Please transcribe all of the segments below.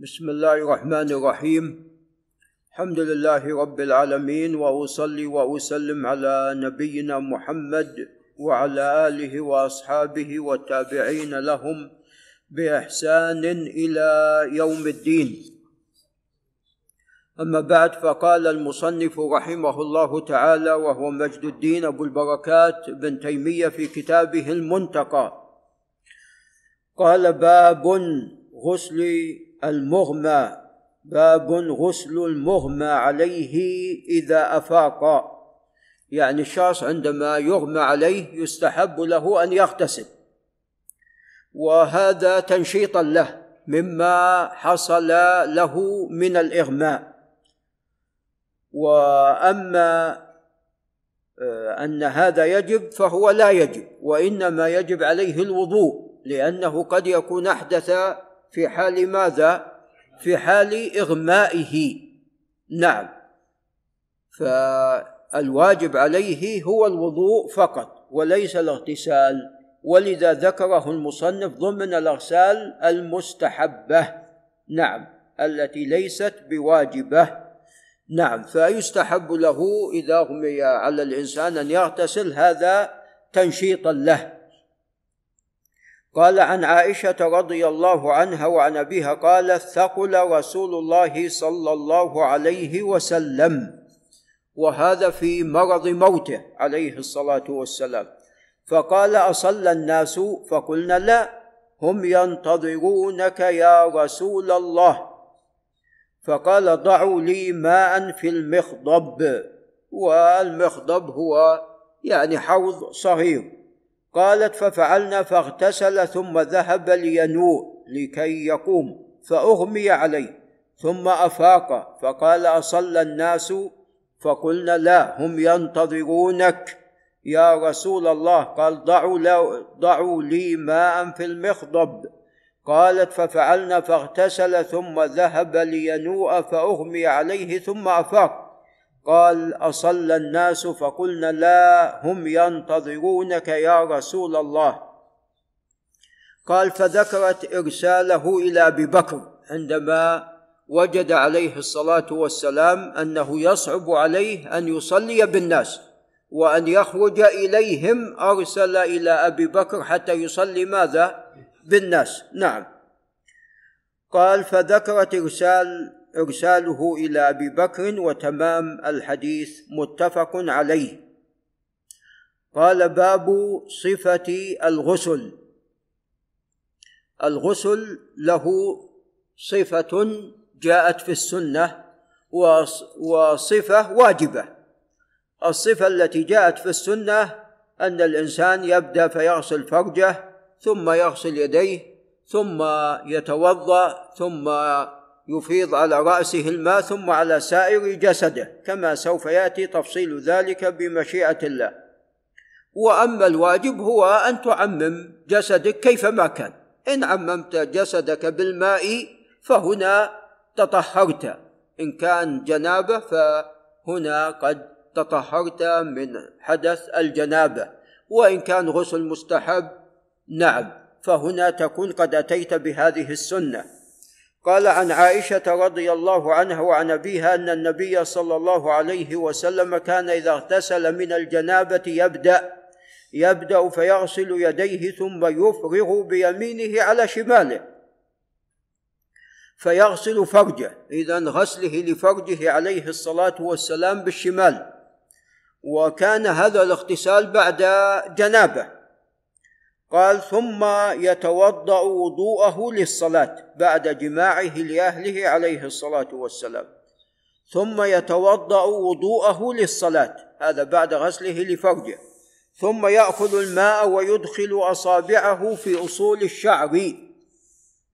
بسم الله الرحمن الرحيم الحمد لله رب العالمين واصلي واسلم على نبينا محمد وعلى اله واصحابه والتابعين لهم باحسان إلى يوم الدين اما بعد فقال المصنف رحمه الله تعالى وهو مجد الدين ابو البركات بن تيميه في كتابه المنتقى قال باب غسل المغمى باب غسل المغمى عليه إذا أفاق. يعني الشخص عندما يغمى عليه يستحب له أن يغتسل. وهذا تنشيطا له مما حصل له من الإغماء. وأما آه، أن هذا يجب فهو لا يجب وإنما يجب عليه الوضوء لأنه قد يكون أحدث في حال ماذا؟ في حال إغمائه. نعم. فالواجب عليه هو الوضوء فقط وليس الاغتسال. ولذا ذكره المصنف ضمن الأغسال المستحبة. نعم. التي ليست بواجبة. نعم. فيستحب له إذا غمي على الإنسان أن يغتسل هذا تنشيطا له. قال عن عائشة رضي الله عنها وعن أبيها قالت ثقل رسول الله صلى الله عليه وسلم وهذا في مرض موته عليه الصلاة والسلام. فقال اصلى الناس؟ فقلنا لا هم ينتظرونك يا رسول الله. فقال ضعوا لي ماء في المخضب والمخضب هو يعني حوض صغير. قالت ففعلنا فاغتسل ثم ذهب لينوء لكي يقوم فأغمي عليه ثم أفاق فقال اصلى الناس؟ فقلنا لا هم ينتظرونك. يا رسول الله قال ضعوا, ضعوا لي ماء في المخضب. قالت ففعلنا فاغتسل ثم ذهب لينوء فأغمي عليه ثم أفاق. قال أصلى الناس فقلنا لا هم ينتظرونك يا رسول الله. قال فذكرت إرساله إلى أبي بكر عندما وجد عليه الصلاة والسلام أنه يصعب عليه أن يصلي بالناس وأن يخرج إليهم. أرسل إلى أبي بكر حتى يصلي ماذا؟ بالناس. نعم. قال فذكرت إرسال إرساله إلى أبي بكر وتمام الحديث متفق عليه. قال باب صفة الغسل. الغسل له صفة جاءت في السنة وصفة واجبة. الصفة التي جاءت في السنة أن الإنسان يبدأ فيغسل فرجه ثم يغسل يديه ثم يتوضأ ثم يفيض على رأسه الماء ثم على سائر جسده كما سوف يأتي تفصيل ذلك بمشيئة الله. وأما الواجب هو أن تعمم جسدك كيفما كان. إن عممت جسدك بالماء فهنا تطهرت. إن كان جنابة فهنا قد تطهرت من حدث الجنابة. وإن كان غسل مستحب نعم فهنا تكون قد أتيت بهذه السنة. قال عن عائشة رضي الله عنها وعن أبيها أن النبي صلى الله عليه وسلم كان إذا اغتسل من الجنابة يبدأ يبدأ فيغسل يديه ثم يفرغ بيمينه على شماله فيغسل فرجه. إذا غسله لفرجه عليه الصلاة والسلام بالشمال. وكان هذا الاغتسال بعد جنابة. قال ثم يتوضأ وضوءه للصلاة بعد جماعة لأهله عليه الصلاة والسلام. ثم يتوضأ وضوءه للصلاة هذا بعد غسله لفرجه ثم يأخذ الماء ويدخل أصابعه في أصول الشعر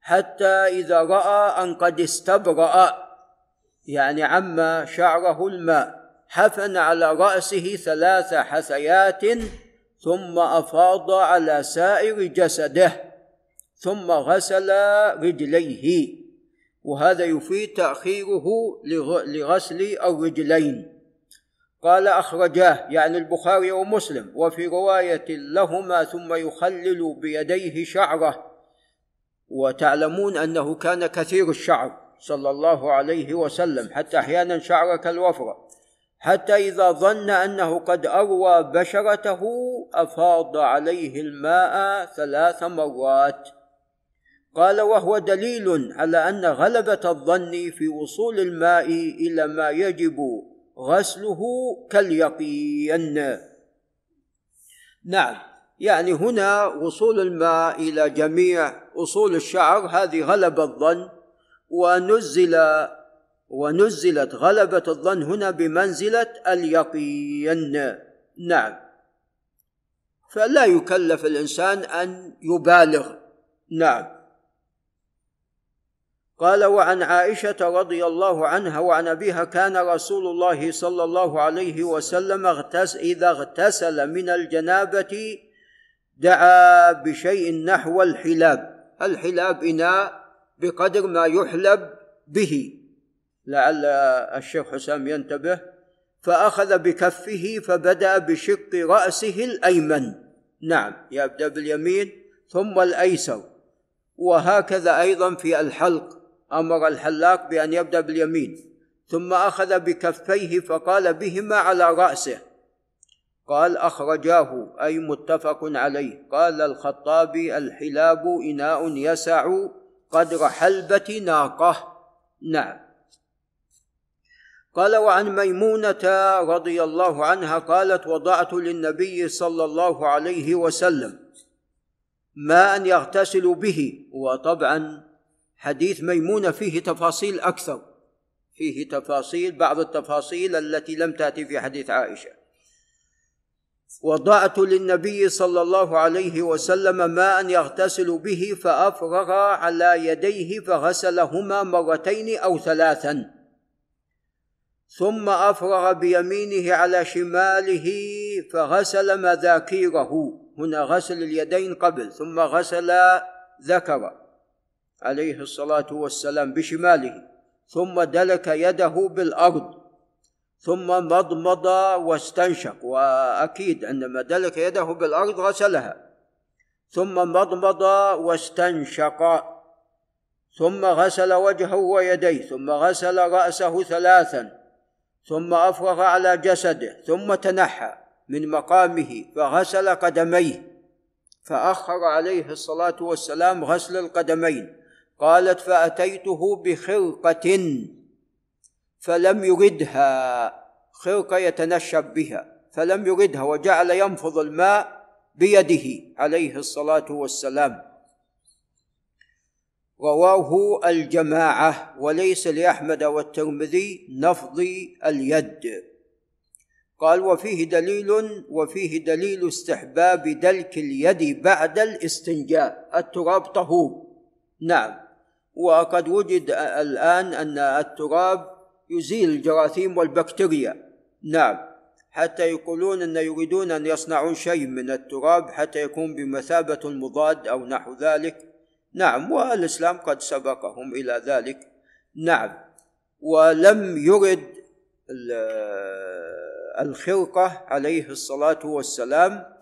حتى إذا رأى أن قد استبرأ يعني عم شعره الماء حفن على رأسه ثلاث حثيات ثم أفاض على سائر جسده ثم غسل رجليه. وهذا يفيد تأخيره لغسل الرجلين قال أخرجاه يعني البخاري ومسلم وفي رواية لهما ثم يخلل بيديه شعره. وتعلمون أنه كان كثير الشعر صلى الله عليه وسلم حتى أحيانا شعر كالوفره حتى إذا ظن أنه قد اروى بشرته أفاض عليه الماء ثلاث مرات. قال وهو دليل على أن غلبة الظن في وصول الماء إلى ما يجب غسله كاليقين. نعم يعني هنا وصول الماء إلى جميع أصول الشعر هذه غلبة الظن ونزل ونزلت غلبة الظن هنا بمنزلة اليقين. نعم. فلا يكلف الإنسان أن يبالغ. نعم. قال وعن عائشة رضي الله عنها وعن أبيها كان رسول الله صلى الله عليه وسلم اغتس إذا اغتسل من الجنابة دعا بشيء نحو الحلاب. الحلاب إناء بقدر ما يحلب به. لعل الشيخ حسام ينتبه فأخذ بكفه فبدأ بشق رأسه الأيمن. نعم يبدأ باليمين ثم الأيسر. وهكذا أيضا في الحلق أمر الحلاق بأن يبدأ باليمين. ثم أخذ بكفيه فقال بهما على رأسه. قال أخرجاه أي متفق عليه. قال الخطابي الحلاب إناء يسع قدر حلبة ناقة. نعم. قال وعن ميمونة رضي الله عنها قالت وضعت للنبي صلى الله عليه وسلم ماء يغتسل به وطبعا حديث ميمونة فيه تفاصيل أكثر فيه تفاصيل بعض التفاصيل التي لم تأتي في حديث عائشة. وضعت للنبي صلى الله عليه وسلم ماء يغتسل به فأفرغ على يديه فغسلهما مرتين أو ثلاثا. ثم أفرغ بيمينه على شماله فغسل مذاكيره. هنا غسل اليدين قبل ثم غسل ذكر عليه الصلاة والسلام بشماله ثم دلك يده بالأرض ثم مضمض واستنشق. وأكيد عندما دلك يده بالأرض غسلها. ثم مضمض واستنشق ثم غسل وجهه ويديه ثم غسل رأسه ثلاثا. ثم أفرغ على جسده ثم تنحى من مقامه فغسل قدميه. فأخر عليه الصلاة والسلام غسل القدمين. قالت فأتيته بخرقة فلم يردها. خرقة يتنشب بها فلم يردها وجعل ينفض الماء بيده عليه الصلاة والسلام. رواه الجماعة وليس لأحمد والترمذي نفض اليد. قال وفيه دليل وفيه دليل استحباب دلك اليد بعد الاستنجاء. التراب طهور. نعم. وقد وجد الآن أن التراب يزيل الجراثيم والبكتيريا. نعم. حتى يقولون أن يريدون أن يصنعون شيء من التراب حتى يكون بمثابة المضاد أو نحو ذلك. نعم والإسلام قد سبقهم إلى ذلك. نعم ولم يرد الخرقه عليه الصلاة والسلام.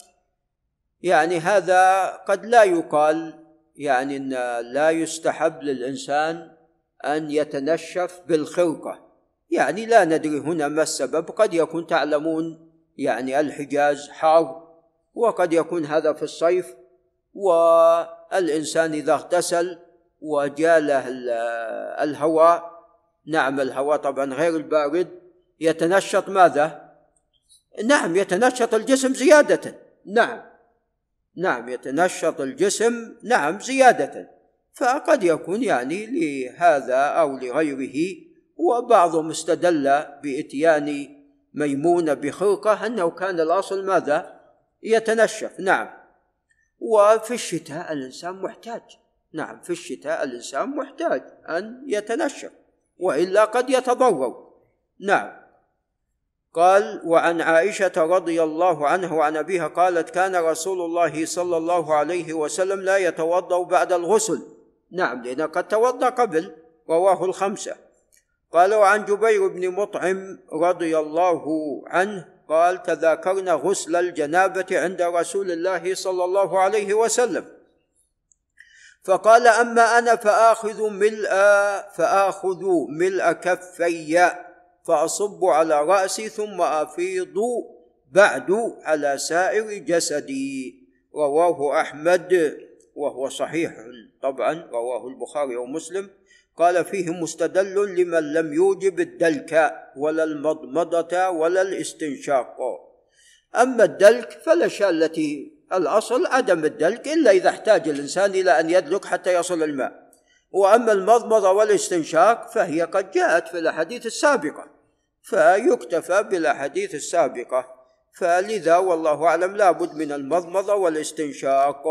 يعني هذا قد لا يقال يعني إن لا يستحب للإنسان أن يتنشف بالخرقه يعني لا ندري هنا ما السبب قد يكون تعلمون يعني الحجاز حار وقد يكون هذا في الصيف والإنسان إذا اغتسل وجاله الهواء نعم الهواء طبعا غير البارد يتنشط ماذا؟ نعم يتنشط الجسم زيادة. نعم. نعم يتنشط الجسم نعم زيادة. فقد يكون يعني لهذا أو لغيره وبعضهم استدل بإتيان ميمونة بخرقة أنه كان الأصل ماذا؟ يتنشف نعم. وفي الشتاء الإنسان محتاج. نعم في الشتاء الإنسان محتاج أن يتنشف وإلا قد يتضرر. نعم. قال وعن عائشة رضي الله عنها وعن أبيها قالت كان رسول الله صلى الله عليه وسلم لا يتوضأ بعد الغسل. نعم لأنه قد توضأ قبل رواه الخمسة. قال وعن جبير بن مطعم رضي الله عنه قال تذاكرنا غسل الجنابة عند رسول الله صلى الله عليه وسلم. فقال أما أنا فآخذ ملء فآخذ ملء كفي فأصب على رأسي ثم أفيض بعد على سائر جسدي. رواه أحمد وهو صحيح طبعا رواه البخاري ومسلم. قال فيه مستدل لمن لم يوجب الدلك ولا المضمضة ولا الاستنشاق. أما الدلك فالأشياء التي الأصل عدم الدلك إلا إذا احتاج الإنسان إلى أن يدلك حتى يصل الماء. وأما المضمضة والاستنشاق فهي قد جاءت في الأحاديث السابقة. فيكتفى بالأحاديث السابقة. فلذا والله أعلم لابد من المضمضة والاستنشاق.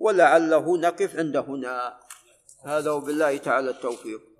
ولعله نقف عند هنا. هذا وبالله تعالى التوفيق.